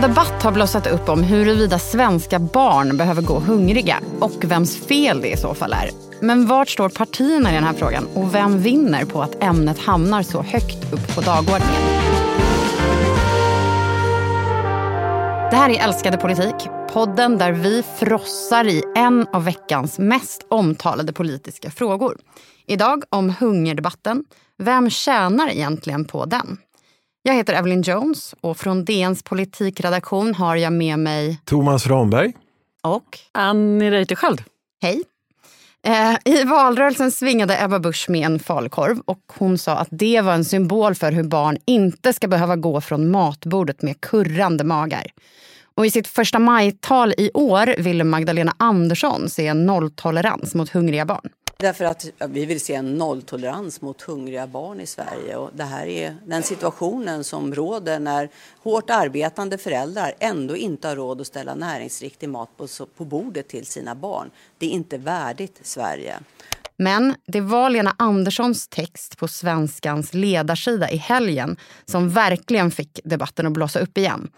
En debatt har blossat upp om huruvida svenska barn behöver gå hungriga och vems fel det i så fall är. Men vart står partierna i den här frågan och vem vinner på att ämnet hamnar så högt upp på dagordningen? Det här är Älskade politik, podden där vi frossar i en av veckans mest omtalade politiska frågor. Idag om hungerdebatten. Vem tjänar egentligen på den? Jag heter Evelyn Jones och från DNs politikredaktion har jag med mig Thomas Ramberg. Och Annie Reuterskiöld. Hej. Eh, I valrörelsen svingade Ebba Busch med en falukorv och hon sa att det var en symbol för hur barn inte ska behöva gå från matbordet med kurrande magar. Och I sitt första majtal i år ville Magdalena Andersson se en nolltolerans mot hungriga barn. Därför att vi vill se en nolltolerans mot hungriga barn i Sverige. Och det här är den situationen som råder när hårt arbetande föräldrar ändå inte har råd att ställa näringsriktig mat på, på bordet till sina barn. Det är inte värdigt Sverige. Men det var Lena Anderssons text på Svenskans ledarsida i helgen som verkligen fick debatten att blåsa upp igen.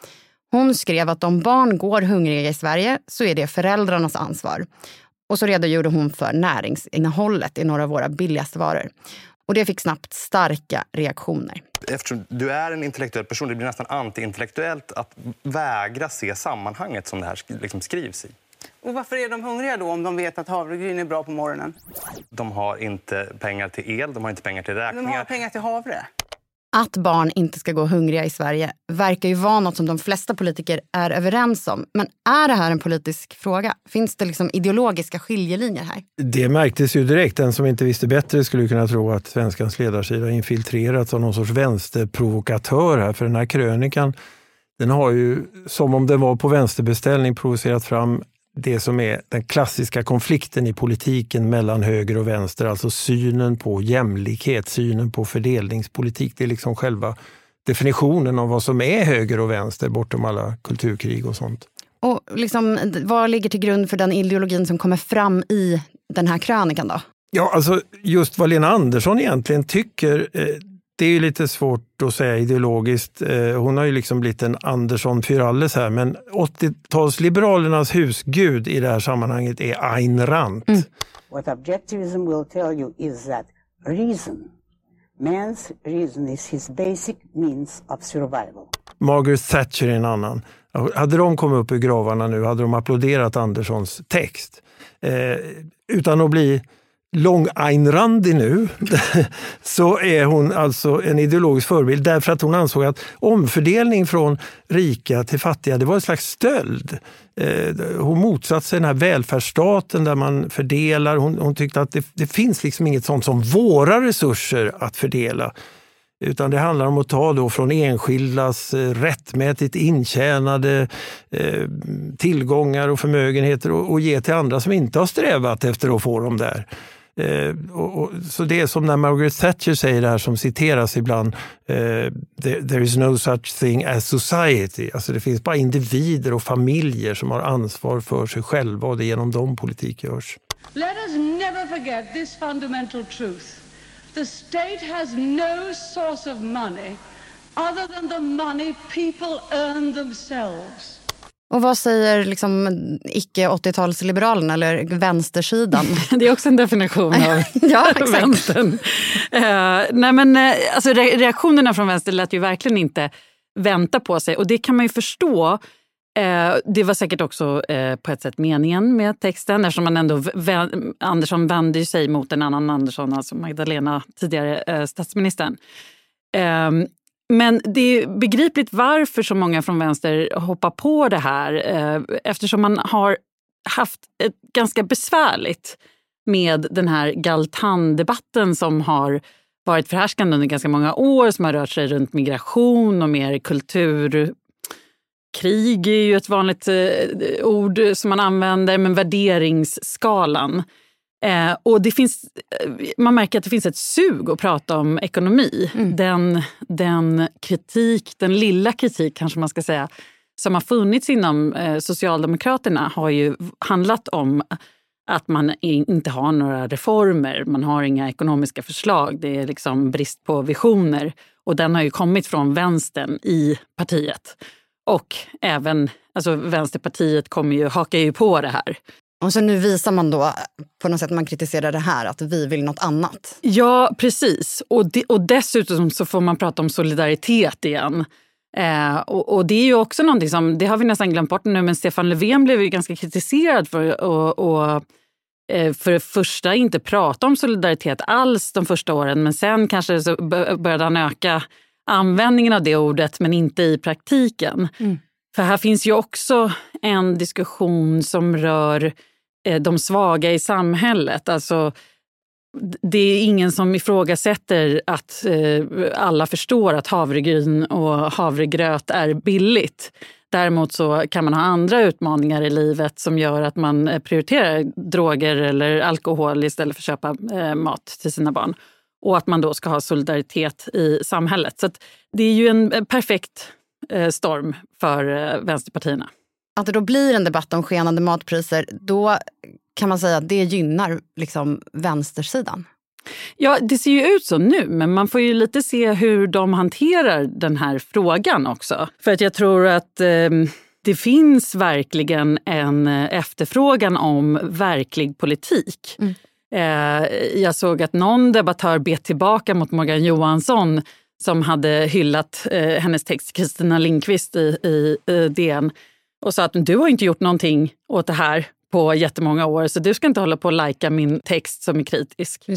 Hon skrev att om barn går hungriga i Sverige så är det föräldrarnas ansvar. Och så redogjorde hon för näringsinnehållet i några av våra billigaste varor. Och det fick snabbt starka reaktioner. Eftersom du är en intellektuell person, det blir nästan antiintellektuellt att vägra se sammanhanget som det här liksom skrivs i. Och varför är de hungriga då om de vet att havregryn är bra på morgonen? De har inte pengar till el, de har inte pengar till räkningar. De har pengar till havre. Att barn inte ska gå hungriga i Sverige verkar ju vara något som de flesta politiker är överens om. Men är det här en politisk fråga? Finns det liksom ideologiska skiljelinjer här? Det märktes ju direkt. Den som inte visste bättre skulle kunna tro att Svenskans ledarsida infiltrerats av någon sorts vänsterprovokatör här. För den här krönikan, den har ju som om den var på vänsterbeställning provocerat fram det som är den klassiska konflikten i politiken mellan höger och vänster, alltså synen på jämlikhet, synen på fördelningspolitik. Det är liksom själva definitionen av vad som är höger och vänster bortom alla kulturkrig och sånt. Och liksom, vad ligger till grund för den ideologin som kommer fram i den här krönikan då? Ja, alltså just vad Lena Andersson egentligen tycker, eh, det är ju lite svårt att säga ideologiskt. Eh, hon har ju liksom blivit en Andersson Fyralles här, men 80-talsliberalernas husgud i det här sammanhanget är Ayn Rand. Mm. What objectivism will tell you is that reason, man's reason is his basic means of survival. Margaret Thatcher är en annan. Hade de kommit upp ur gravarna nu hade de applåderat Anderssons text. Eh, utan att bli lång Ayn Randi nu, så är hon alltså en ideologisk förebild därför att hon ansåg att omfördelning från rika till fattiga, det var en slags stöld. Eh, hon motsatte sig den här välfärdsstaten där man fördelar. Hon, hon tyckte att det, det, finns liksom inget sånt som våra resurser att fördela. Utan det handlar om att ta då från enskildas eh, rättmätigt intjänade eh, tillgångar och förmögenheter och ge till andra som inte har strävat efter att få dem där. Eh, och, och, så det är som när Margaret Thatcher säger det här som citeras ibland. Eh, there, there, is no such thing as society. Alltså det finns bara individer och familjer som har ansvar för sig själva och det är genom dem politik görs. Let us never forget this fundamental truth. The state has no source of money other than the money people earn themselves. Och vad säger liksom icke-80-talsliberalerna eller vänstersidan? Det är också en definition av ja, vänstern. Uh, nej men, uh, alltså, re reaktionerna från vänster lät ju verkligen inte vänta på sig och det kan man ju förstå. Uh, det var säkert också på ett sätt meningen med texten eftersom man ändå Andersson vände sig mot en annan Andersson, alltså Magdalena, tidigare statsministern. Men det är begripligt varför så många från vänster hoppar på det här eh, eftersom man har haft ett ganska besvärligt med den här Galtan-debatten som har varit förhärskande under ganska många år som har rört sig runt migration och mer kultur. Krig är ju ett vanligt eh, ord som man använder, men värderingsskalan Eh, och det finns, eh, man märker att det finns ett sug att prata om ekonomi. Mm. Den, den kritik, den lilla kritik kanske man ska säga, som har funnits inom eh, Socialdemokraterna har ju handlat om att man inte har några reformer, man har inga ekonomiska förslag. Det är liksom brist på visioner. Och den har ju kommit från vänstern i partiet. Och även alltså Vänsterpartiet kommer ju, hakar ju på det här. Och så nu visar man då på något sätt man kritiserar det här att vi vill något annat. Ja, precis. Och, de, och dessutom så får man prata om solidaritet igen. Eh, och, och, det är ju också någonting som, det har vi nästan glömt bort nu, men Stefan Löfven blev ju ganska kritiserad för att eh, för det första inte prata om solidaritet alls de första åren, men sen kanske så började han öka användningen av det ordet, men inte i praktiken. Mm. För här finns ju också en diskussion som rör Eh, de svaga i samhället. Alltså, det är ingen som ifrågasätter att eh, alla förstår att havregryn och havregröt är billigt. Däremot så kan man ha andra utmaningar i livet som gör att man eh, prioriterar droger eller alkohol istället för att köpa mat till sina barn. Och att man då ska ha solidaritet i samhället. Så det är ju en perfekt storm för vänsterpartierna. Att det då blir en debatt om skenande matpriser, då kan man säga att det gynnar liksom vänstersidan? Ja, det ser ju ut så nu, men man får ju lite se hur de hanterar den här frågan också. För att jag tror att eh, det finns verkligen en efterfrågan om verklig politik. Mm. Eh, jag såg att någon debattör bet tillbaka mot Morgan Johansson som hade hyllat eh, hennes text, Kristina Linkvist i, i, i DN och sa att du har inte gjort någonting åt det här på jättemånga år så du ska inte hålla på och lajka min text som är kritisk.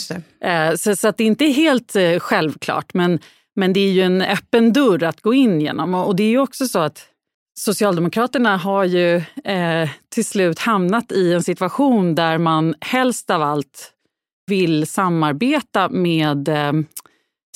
Eh, så, så att det är inte helt eh, självklart men, men det är ju en öppen dörr att gå in genom. Och det är ju också så att Socialdemokraterna har ju eh, till slut hamnat i en situation där man helst av allt vill samarbeta med eh,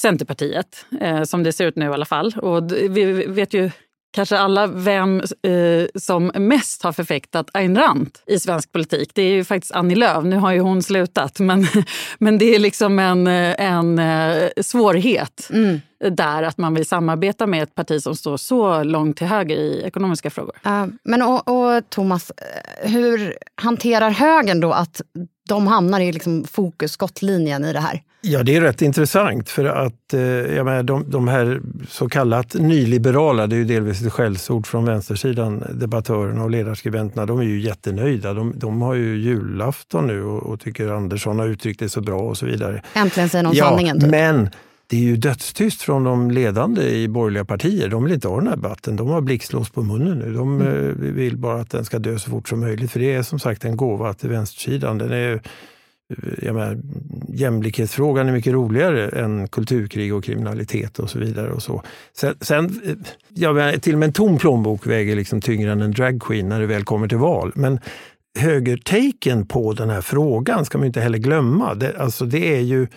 Centerpartiet, eh, som det ser ut nu i alla fall. Och vi vet ju kanske alla vem eh, som mest har förfäktat Ayn Rand i svensk politik. Det är ju faktiskt Annie Lööf. Nu har ju hon slutat, men, men det är liksom en, en eh, svårighet mm. där att man vill samarbeta med ett parti som står så långt till höger i ekonomiska frågor. Uh, men och, och Thomas, eh, hur hanterar högern då att de hamnar i liksom fokus, skottlinjen i det här? Ja, det är rätt intressant för att eh, jag menar, de, de här så kallat nyliberala, det är ju delvis ett skällsord från vänstersidan, debattörerna och ledarskribenterna, de är ju jättenöjda. De, de har ju julafton nu och, och, tycker Andersson har uttryckt det så bra och så vidare. Äntligen säger någon ja, sanningen. Typ. Men det är ju dödstyst från de ledande i borgerliga partier. De vill inte ha den här debatten. De har blixtlås på munnen nu. De mm. Eh, vill bara att den ska dö så fort som möjligt. För det är som sagt en gåva till vänstersidan. Den är jag menar, jämlikhetsfrågan är mycket roligare än kulturkrig och kriminalitet och så vidare. Och så. Sen, sen eh, jag menar, till och med en tom plånbok väger liksom tyngre än en dragqueen när det väl kommer till val. Men högertaken på den här frågan ska man inte heller glömma. Det, alltså det är ju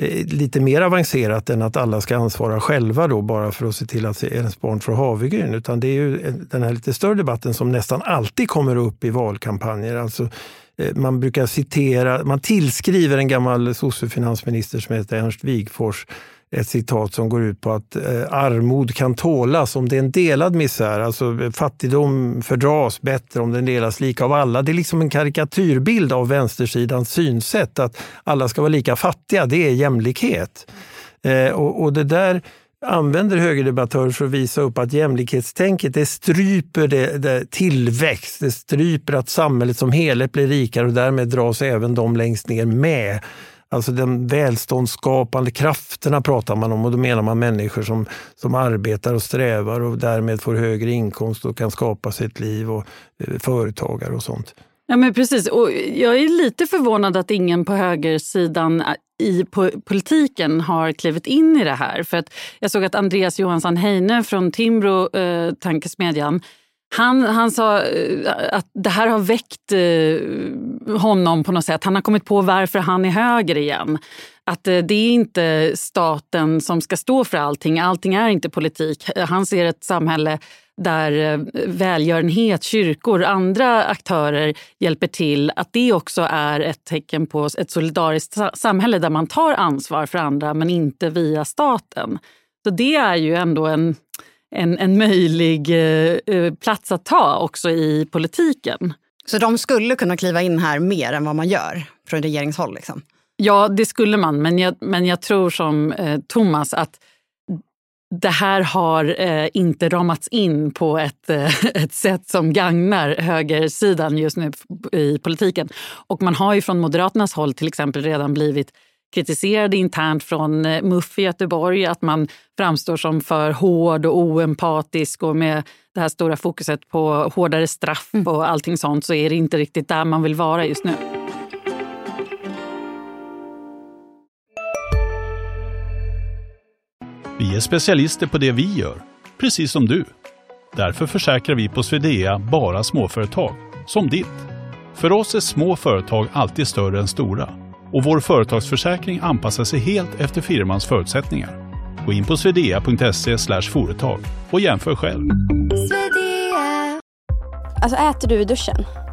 Eh, lite mer avancerat än att alla ska ansvara själva då bara för att se till att ens barn får havregryn. Utan det är ju den här lite större debatten som nästan alltid kommer upp i valkampanjer. Alltså eh, man brukar citera, man tillskriver en gammal sossefinansminister som heter Ernst Wigforss ett citat som går ut på att eh, armod kan tålas om det är en delad misär. Alltså fattigdom fördras bättre om den delas lika av alla. Det är liksom en karikatyrbild av vänstersidans synsätt att alla ska vara lika fattiga. Det är jämlikhet. Eh, och, och det där använder högerdebattörer för att visa upp att jämlikhetstänket det stryper det, det tillväxt, det stryper att samhället som helhet blir rikare och därmed dras även de längst ner med. Alltså de välståndsskapande krafterna pratar man om och då menar man människor som, som arbetar och strävar och därmed får högre inkomst och kan skapa sig ett liv och eh, företagare och sånt. Ja, men precis. Och jag är lite förvånad att ingen på högersidan eh, i politiken har klivit in i det här. För att jag såg att Andreas Johansson Heine från Timbro, eh, tankesmedjan, han, han sa eh, att det här har väckt eh, honom på något sätt. Han har kommit på varför han är höger igen. Att eh, det är inte staten som ska stå för allting. Allting är inte politik. Han ser ett samhälle där välgörenhet, kyrkor, andra aktörer hjälper till, att det också är ett tecken på ett solidariskt samhälle där man tar ansvar för andra men inte via staten. Så det är ju ändå en, en, en möjlig eh, eh, plats att ta också i politiken. Så de skulle kunna kliva in här mer än vad man gör från regeringshåll? Liksom. Ja, det skulle man. Men jag, men jag tror som eh, Thomas att det här har eh, inte ramats in på ett, eh, ett sätt som gagnar högersidan just nu i politiken. Och man har ju från Moderaternas håll till exempel redan blivit kritiserade internt från eh, MUF i Göteborg att man framstår som för hård och oempatisk och med det här stora fokuset på hårdare straff mm. och allting sånt så är det inte riktigt där man vill vara just nu. Vi är specialister på det vi gör, precis som du. Därför försäkrar vi på Swedea bara småföretag, som ditt. För oss är små företag alltid större än stora och vår företagsförsäkring anpassar sig helt efter firmans förutsättningar. Gå in på swedea.se företag och jämför själv. Alltså äter du i duschen?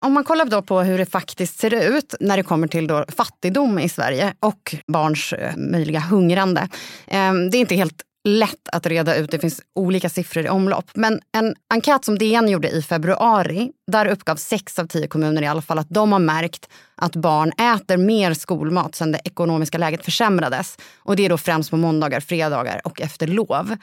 Om man kollar då på hur det faktiskt ser ut när det kommer till då fattigdom i Sverige och barns eh, möjliga hungrande. Ehm, det är inte helt lätt att reda ut. Det finns olika siffror i omlopp. Men en enkät som DN gjorde i februari, där uppgav sex av tio kommuner i alla fall att de har märkt att barn äter mer skolmat sen det ekonomiska läget försämrades. Och det är då främst på måndagar, fredagar och efter lov.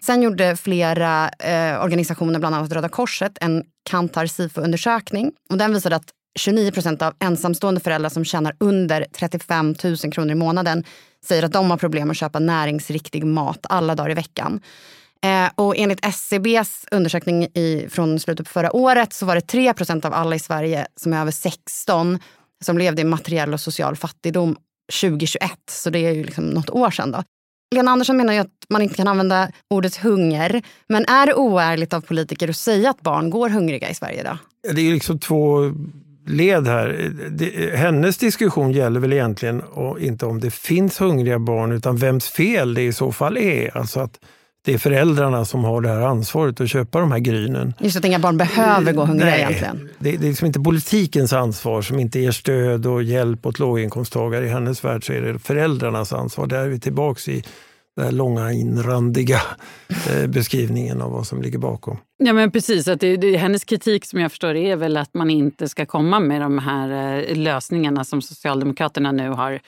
Sen gjorde flera eh, organisationer, bland annat Röda Korset, en Kantar SIFO-undersökning. Och den visade att 29 procent av ensamstående föräldrar som tjänar under 35 000 kronor i månaden säger att de har problem att köpa näringsriktig mat alla dagar i veckan. Eh, och enligt SCBs undersökning i, från slutet på förra året så var det 3 procent av alla i Sverige som är över 16 som levde i materiell och social fattigdom 2021. Så det är ju liksom något år sedan. Då. Lena Andersson menar ju att man inte kan använda ordet hunger. Men är det oärligt av politiker att säga att barn går hungriga i Sverige idag? Det är liksom två led här. hennes diskussion gäller väl egentligen och inte om det finns hungriga barn utan vems fel det i så fall är. Alltså att det är föräldrarna som har det här ansvaret att köpa de här grynen. Just att inga barn behöver gå hungriga Nej, egentligen. Det, det är liksom inte politikens ansvar som inte ger stöd och hjälp åt låginkomsttagare. I hennes värld så är det föräldrarnas ansvar. Där är vi tillbaks i den här långa inrandiga eh, beskrivningen av vad som ligger bakom. Ja men precis, att det, det, hennes kritik som jag förstår är väl att man inte ska komma med de här eh, lösningarna som Socialdemokraterna nu har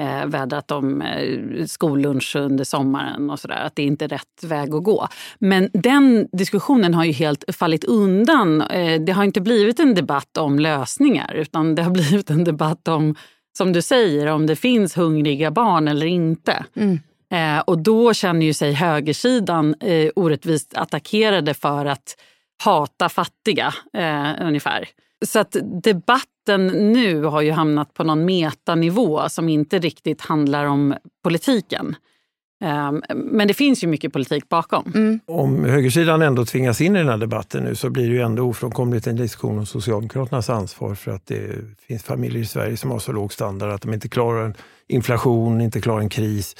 eh, vädrat om eh, skollunch under sommaren och sådär. Att det inte är rätt väg att gå. Men den diskussionen har ju helt fallit undan. Eh, det har inte blivit en debatt om lösningar utan det har blivit en debatt om, som du säger, om det finns hungriga barn eller inte. Mm. Eh, och då känner ju sig högersidan eh, orättvist attackerade för att hata fattiga, eh, ungefär. Så att debatten nu har ju hamnat på någon metanivå som inte riktigt handlar om politiken. Men det finns ju mycket politik bakom. Mm. Om högersidan ändå tvingas in i den här debatten nu så blir det ju ändå ofrånkomligt en diskussion om Socialdemokraternas ansvar för att det finns familjer i Sverige som har så låg standard att de inte klarar en inflation, inte klarar en kris.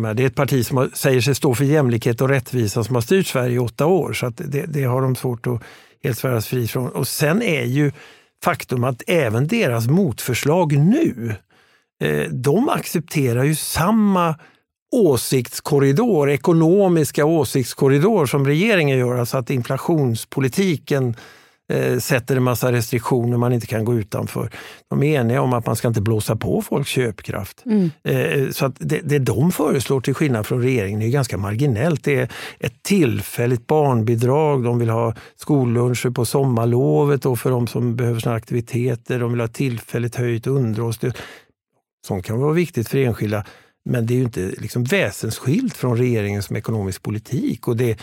Menar, det är ett parti som säger sig stå för jämlikhet och rättvisa som har styrt Sverige i åtta år. Så det, det, har de svårt att helt sväras fri från. Och sen är ju faktum att även deras motförslag nu, eh, de accepterar ju samma åsiktskorridor, ekonomiska åsiktskorridor som regeringen gör. Alltså att inflationspolitiken eh, sätter en massa restriktioner man inte kan gå utanför. De är eniga om att man ska inte blåsa på folks köpkraft. Mm. Eh, så att det, det de föreslår till skillnad från regeringen är ganska marginellt. Det är ett tillfälligt barnbidrag, de vill ha skolluncher på sommarlovet och för de som behöver såna aktiviteter. De vill ha tillfälligt höjt underhållsstöd. Sånt kan vara viktigt för enskilda men det är ju inte liksom väsensskilt från regeringens ekonomisk politik. Och det,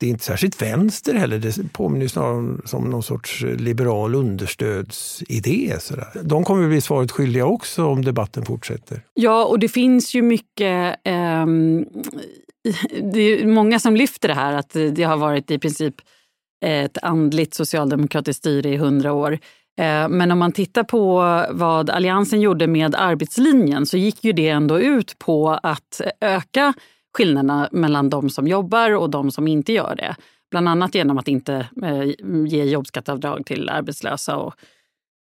det är inte särskilt vänster heller. Det påminner snarare som någon sorts liberal understödsidé. Sådär. De kommer att bli svaret skyldiga också om debatten fortsätter. Ja, och det finns ju mycket... Eh, det är många som lyfter det här att det har varit i princip ett andligt socialdemokratiskt styre i hundra år. Eh, men om man tittar på vad Alliansen gjorde med arbetslinjen så gick ju det ändå ut på att öka skillnaderna mellan de som jobbar och de som inte gör det. Bland annat genom att inte eh, ge jobbskatteavdrag till arbetslösa och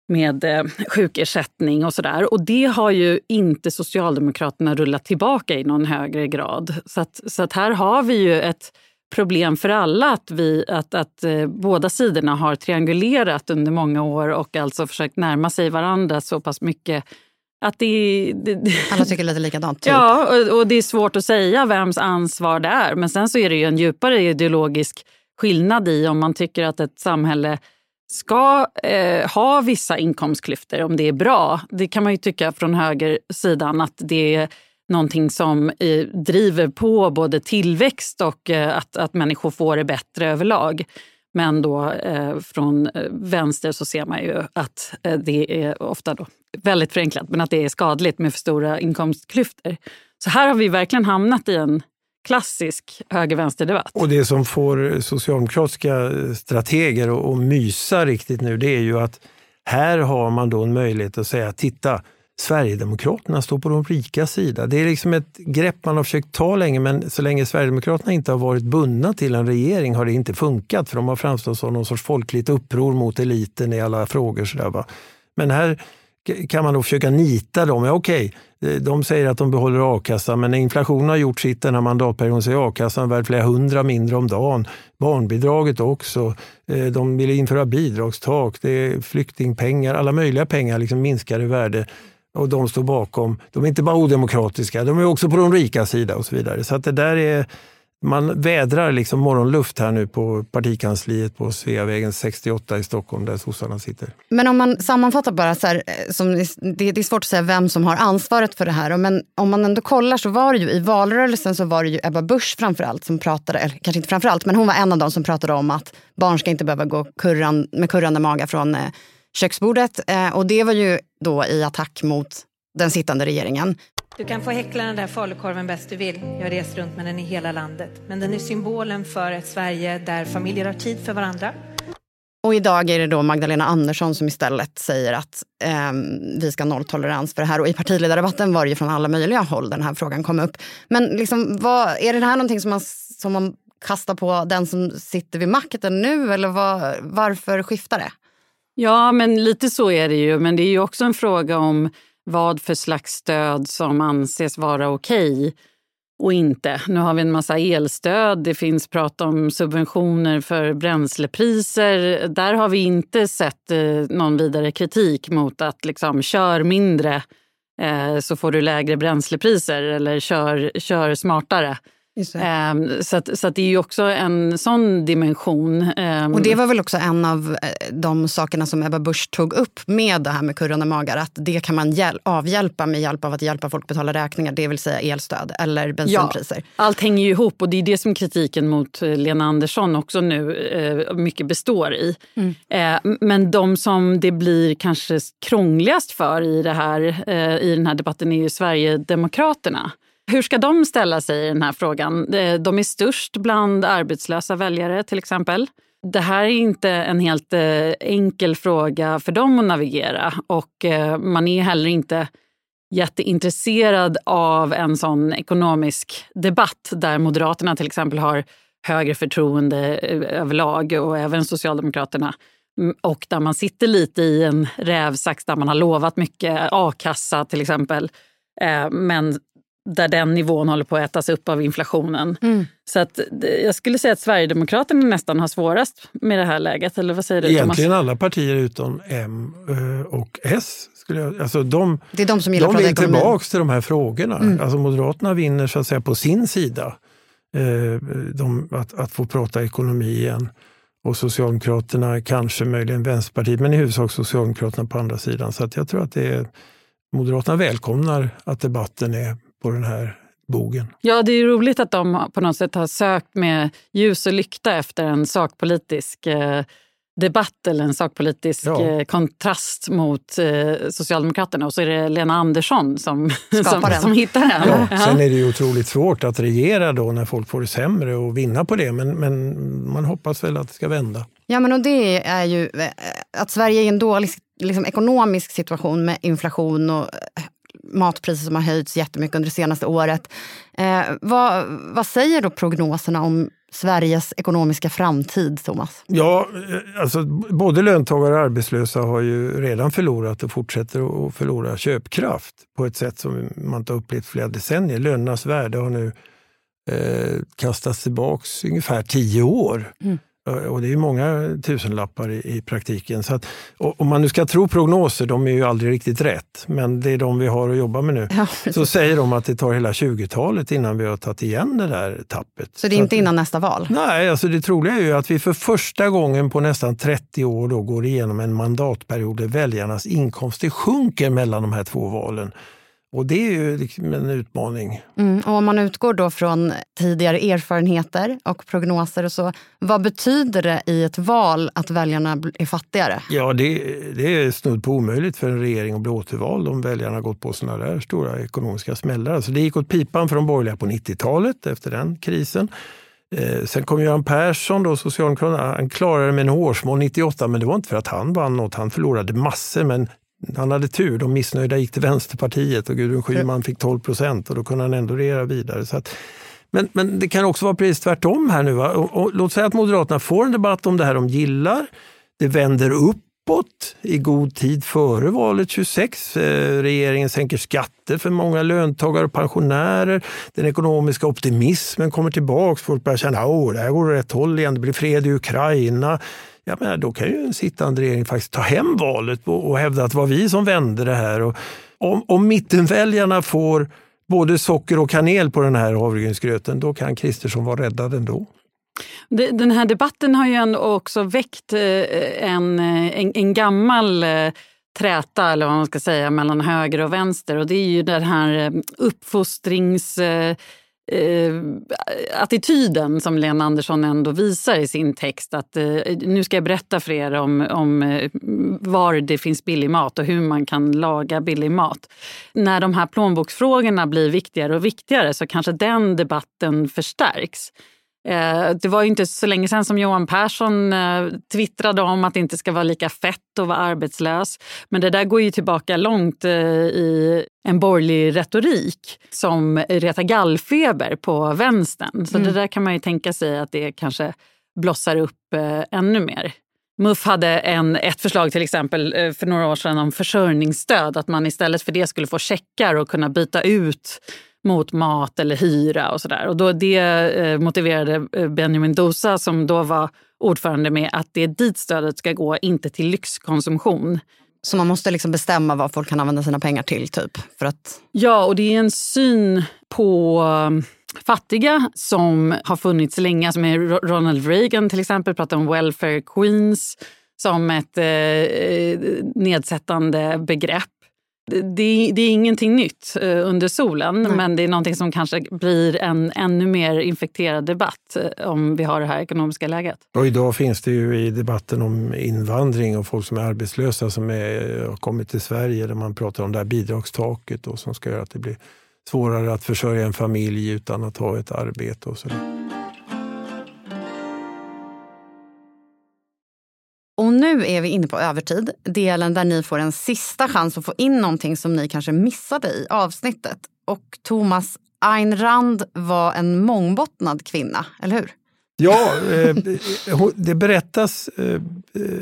med eh, sjukersättning och sådär. Och det har ju inte Socialdemokraterna rullat tillbaka i någon högre grad. Så, att, så att här har vi ju ett problem för alla att, vi, att, att eh, båda sidorna har triangulerat under många år och alltså försökt närma sig varandra så pass mycket att det, det, Alla tycker lite likadant. Typ. Ja, och, och, det är svårt att säga vems ansvar det är. Men sen så är det ju en djupare ideologisk skillnad i om man tycker att ett samhälle ska eh, ha vissa inkomstklyftor, om det är bra. Det kan man ju tycka från högersidan att det är någonting som eh, driver på både tillväxt och eh, att, att människor får det bättre överlag. Men då eh, från eh, vänster så ser man ju att eh, det är ofta då väldigt förenklat, men att det är skadligt med för stora inkomstklyftor. Så här har vi verkligen hamnat i en klassisk höger-vänster-debatt. Och det som får socialdemokratiska strateger att mysa riktigt nu, det är ju att här har man då en möjlighet att säga, titta, Sverigedemokraterna står på de rika sida. Det är liksom ett grepp man har försökt ta länge, men så länge Sverigedemokraterna inte har varit bundna till en regering har det inte funkat, för de har framstått som någon sorts folkligt uppror mot eliten i alla frågor. Sådär, va? Men här kan man då försöka nita dem. Ja, okej, eh, de säger att de behåller a-kassan, men inflationen har gjort sitt den här mandatperioden så är a-kassan värd flera hundra mindre om dagen. Barnbidraget också. Eh, de vill införa bidragstak, det är flyktingpengar, alla möjliga pengar liksom minskar i värde och de står bakom. De är inte bara odemokratiska, de är också på de rika sida och så vidare. Så att det där är, man vädrar liksom morgonluft här nu på partikansliet på Sveavägen 68 i Stockholm där sossarna sitter. Men om man sammanfattar bara, så här, eh, som, det, det, är svårt att säga vem som har ansvaret för det här. Men om man ändå kollar så var det ju i valrörelsen så var det ju Ebba Busch framförallt som pratade, eller kanske inte framförallt, men hon var en av dem som pratade om att barn ska inte behöva gå kurran, med kurrande maga från eh, köksbordet. Eh, och det var ju då i attack mot den sittande regeringen. Du kan få häckla den där falukorven bäst du vill. Jag har rest runt med den i hela landet. Men den är symbolen för ett Sverige där familjer har tid för varandra. Och idag är det då Magdalena Andersson som istället säger att eh, vi ska ha nolltolerans för det här. Och i partiledardebatten var det ju från alla möjliga håll den här frågan kom upp. Men liksom, vad, är det här någonting som man, som man kastar på den som sitter vid makten nu? Eller vad, varför skiftar det? Ja, men lite så är det ju. Men det är ju också en fråga om vad för slags stöd som anses vara okej och inte. Nu har vi en massa elstöd, det finns prat om subventioner för bränslepriser. Där har vi inte sett eh, någon vidare kritik mot att liksom, kör mindre eh, så får du lägre bränslepriser eller kör, kör smartare. Um, så att, så att det är ju också en sån dimension. Um, och det var väl också en av eh, de sakerna som Ebba Busch tog upp med det här med kurrande magar. Att det kan man avhjälpa med hjälp av att hjälpa folk betala räkningar, det vill säga elstöd eller bensinpriser. Ja, allt hänger ju ihop och det är det som kritiken mot eh, Lena Andersson också nu eh, mycket består i. Mm. Eh, men de som det blir kanske krångligast för i, det här, i den här debatten är ju Sverigedemokraterna. Hur ska de ställa sig i den här frågan? De är störst bland arbetslösa väljare till exempel. Det här är inte en helt eh, enkel fråga för dem att navigera och eh, man är heller inte jätteintresserad av en sån ekonomisk debatt där Moderaterna till exempel har högre förtroende eh, överlag och även Socialdemokraterna. Mm, och där man sitter lite i en rävsax där man har lovat mycket, a-kassa till exempel. Men där den nivån håller på att ätas upp av inflationen. Mm. Så att, jag skulle säga att Sverigedemokraterna nästan har svårast med det här läget. Eller vad säger du, Egentligen Thomas? alla partier utom M och S. Skulle jag, alltså de, det är de som gillar de vill tillbaka till de här frågorna. Mm. Alltså Moderaterna vinner så att säga på sin sida. Eh, de, att, att få prata ekonomi igen. Och Socialdemokraterna, kanske möjligen Vänsterpartiet, men i huvudsak Socialdemokraterna på andra sidan. Så att jag tror att det är, Moderaterna välkomnar att debatten är på den här bogen. Ja, det är roligt att de på något sätt har sökt med ljus och lykta efter en sakpolitisk eh, debatt eller en sakpolitisk ja. eh, kontrast mot eh, Socialdemokraterna. Och så är det Lena Andersson som, som, som, hittar den. Ja. Sen är det ju otroligt svårt att regera då när folk får det sämre och vinna på det. Men, men man hoppas väl att det ska vända. Ja, men och det är ju att Sverige är i en dålig liksom, ekonomisk situation med inflation och matpriser som har höjts jättemycket under det senaste året. Eh, vad, vad säger då prognoserna om Sveriges ekonomiska framtid, Thomas? Ja, eh, alltså både löntagare och arbetslösa har ju redan förlorat och fortsätter att förlora köpkraft på ett sätt som man inte har upplevt flera decennier. Lönernas värde har nu eh, kastats tillbaks ungefär tio år. Mm. Och det är många tusenlappar i, i praktiken. Så att, om man nu ska tro prognoser, de är ju aldrig riktigt rätt, men det är de vi har att jobba med nu. Ja, så säger de att det tar hela 20-talet innan vi har tagit igen det där tappet. Så det är så inte att, innan nästa val? Nej, alltså det troliga är ju att vi för första gången på nästan 30 år då går igenom en mandatperiod där väljarnas inkomster sjunker mellan de här två valen. Och det är ju liksom en utmaning. Mm, och om man utgår då från tidigare erfarenheter och prognoser och så, vad betyder det i ett val att väljarna är fattigare? Ja, det, det är snudd på omöjligt för en regering att bli återvald om väljarna har gått på sådana där stora ekonomiska smällar. Alltså det gick åt pipan för de borgerliga på 90-talet efter den krisen. Eh, sen kom Göran Persson, då, Socialdemokraterna, han klarade det med en hårsmål 98, men det var inte för att han vann något. Han förlorade massor, men han hade tur. De missnöjda gick till Vänsterpartiet och Gudrun Schyman fick 12 procent och då kunde han ändå regera vidare. Så att, men, men det kan också vara precis tvärtom här nu. Och, och, låt säga att Moderaterna får en debatt om det här de gillar. Det vänder uppåt i god tid före valet 26. Eh, regeringen sänker skatter för många löntagare och pensionärer. Den ekonomiska optimismen kommer tillbaka. Folk börjar känna att det här går åt rätt håll igen. Det blir fred i Ukraina. Jag menar, då kan ju en sittande regering faktiskt ta hem valet och, och hävda att det var vi som vände det här. Och om, om mittenväljarna får både socker och kanel på den här havregrynsgröten, då kan Kristersson vara räddad ändå. Den här debatten har ju ändå också väckt eh, en, eh, en, en gammal eh, träta eller vad man ska säga mellan höger och vänster och det är ju den här eh, uppfostrings eh, attityden som Lena Andersson ändå visar i sin text. Att eh, nu ska jag berätta för er om, om eh, var det finns billig mat och hur man kan laga billig mat. När de här plånboksfrågorna blir viktigare och viktigare så kanske den debatten förstärks. Eh, det var inte så länge sedan som Johan Persson eh, twittrade om att det inte ska vara lika fett att vara arbetslös. Men det där går ju tillbaka långt eh, i en borgerlig retorik som retar gallfeber på vänstern. Så mm. det där kan man ju tänka sig att det kanske blossar upp ännu mer. MUF hade en, ett förslag till exempel för några år sedan om försörjningsstöd. Att man istället för det skulle få checkar och kunna byta ut mot mat eller hyra och sådär. Och då det eh, motiverade eh, Benjamin Dosa som då var ordförande med att det är dit stödet ska gå, inte till lyxkonsumtion. Så man måste liksom bestämma vad folk kan använda sina pengar till? typ? För att... Ja, och det är en syn på um, fattiga som har funnits länge. Som är Ronald Reagan till exempel pratar om welfare queens som ett eh, eh nedsättande begrepp det, det, är ingenting nytt eh, under solen Nej. men det är någonting som kanske blir en ännu mer infekterad debatt eh, om vi har det här ekonomiska läget. Och idag finns det ju i debatten om invandring och folk som är arbetslösa som är, har kommit till Sverige där man pratar om det här bidragstaket och som ska göra att det blir svårare att försörja en familj utan att ha ett arbete och sådär. Nu är vi inne på övertid, delen där ni får en sista chans att få in någonting som ni kanske missade i avsnittet. Och Thomas, Ayn Rand var en mångbottnad kvinna, eller hur? Ja, eh, det berättas eh,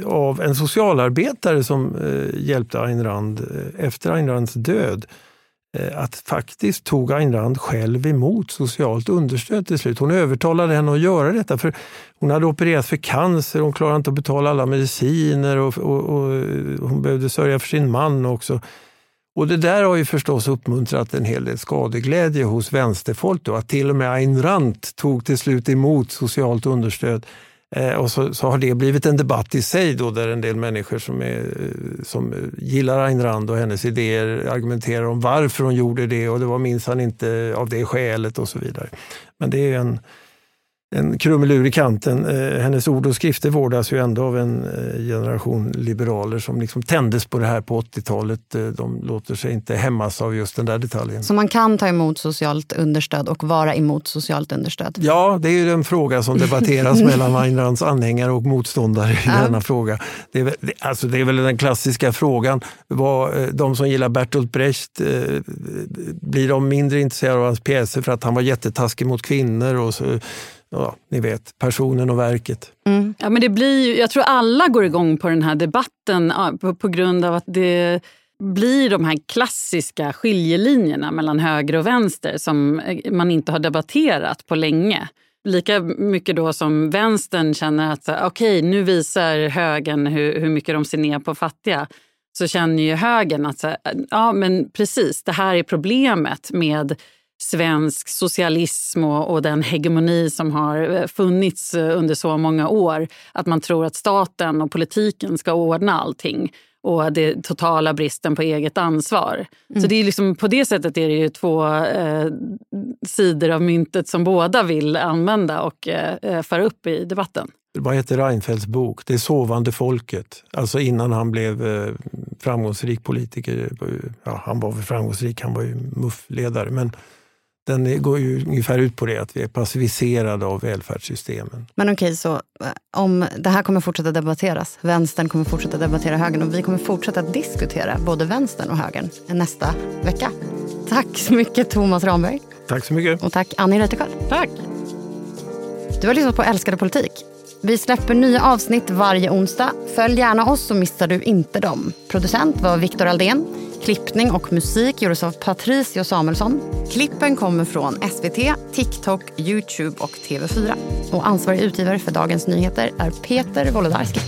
av en socialarbetare som eh, hjälpte Ayn Rand eh, efter Ayn Rands död Eh, att faktiskt tog Ayn Rand själv emot socialt understöd till slut. Hon övertalade henne att göra detta för hon hade opererat för cancer, hon klarade inte att betala alla mediciner och, och, och eh, hon behövde sörja för sin man också. Och det där har ju förstås uppmuntrat en hel del skadeglädje hos vänsterfolk. Då, att till och med Ayn Rand tog till slut emot socialt understöd. Eh, och så, så, har det blivit en debatt i sig då, där en del människor som, är, eh, som gillar Ayn Rand och hennes idéer argumenterar om varför hon gjorde det och det var minsann inte av det skälet och så vidare. Men det är en, en krumelur i kanten. Eh, hennes ord och skrifter vårdas ju ändå av en eh, generation liberaler som liksom tändes på det här på 80-talet. Eh, de låter sig inte hämmas av just den där detaljen. Så man kan ta emot socialt understöd och vara emot socialt understöd? Ja, det är ju en fråga som debatteras mellan Ayn Rands anhängare och motståndare i ja. denna fråga. Det är, alltså det är väl den klassiska frågan. Vad, de som gillar Bertolt Brecht, blir de mindre intresserade av hans pjäser för att han var jättetaskig mot kvinnor? Och så, ja, ni vet, personen och verket. Mm. Ja, men det blir, jag tror alla går igång på den här debatten på, på grund av att det blir de här klassiska skiljelinjerna mellan höger och vänster som eh, man inte har debatterat på länge. Lika mycket då som vänstern känner att okej, okay, nu visar högern hur, hur mycket de ser ner på fattiga så känner ju högern att ja, men precis, det här är problemet med svensk socialism och, och, den hegemoni som har eh, funnits eh, under så många år. Att man tror att staten och politiken ska ordna allting och det totala bristen på eget ansvar. Mm. Så det är liksom, på det sättet är det ju två eh, sidor av myntet som båda vill använda och eh, föra upp i debatten. Vad heter Reinfeldts bok? Det sovande folket. Alltså innan han blev eh, framgångsrik politiker. Ja, han var väl framgångsrik, han var ju MUF-ledare. Men den går ju ungefär ut på det, att vi är passiviserade av välfärdssystemen. Men okej, okay, så eh, om det här kommer fortsätta debatteras, vänstern kommer fortsätta debattera högern och vi kommer fortsätta diskutera både vänstern och högern nästa vecka. Tack så mycket Thomas Ramberg. Tack så mycket. Och tack Annie Reuterskiöld. Tack. Du har lyssnat på Älskade politik. Vi släpper nya avsnitt varje onsdag. Följ gärna oss så missar du inte dem. Producent var Viktor Aldén. Klippning och musik gjordes av Patricio Samuelsson. Klippen kommer från SVT, TikTok, Youtube och TV4. Och ansvarig utgivare för Dagens Nyheter är Peter Wolodarski.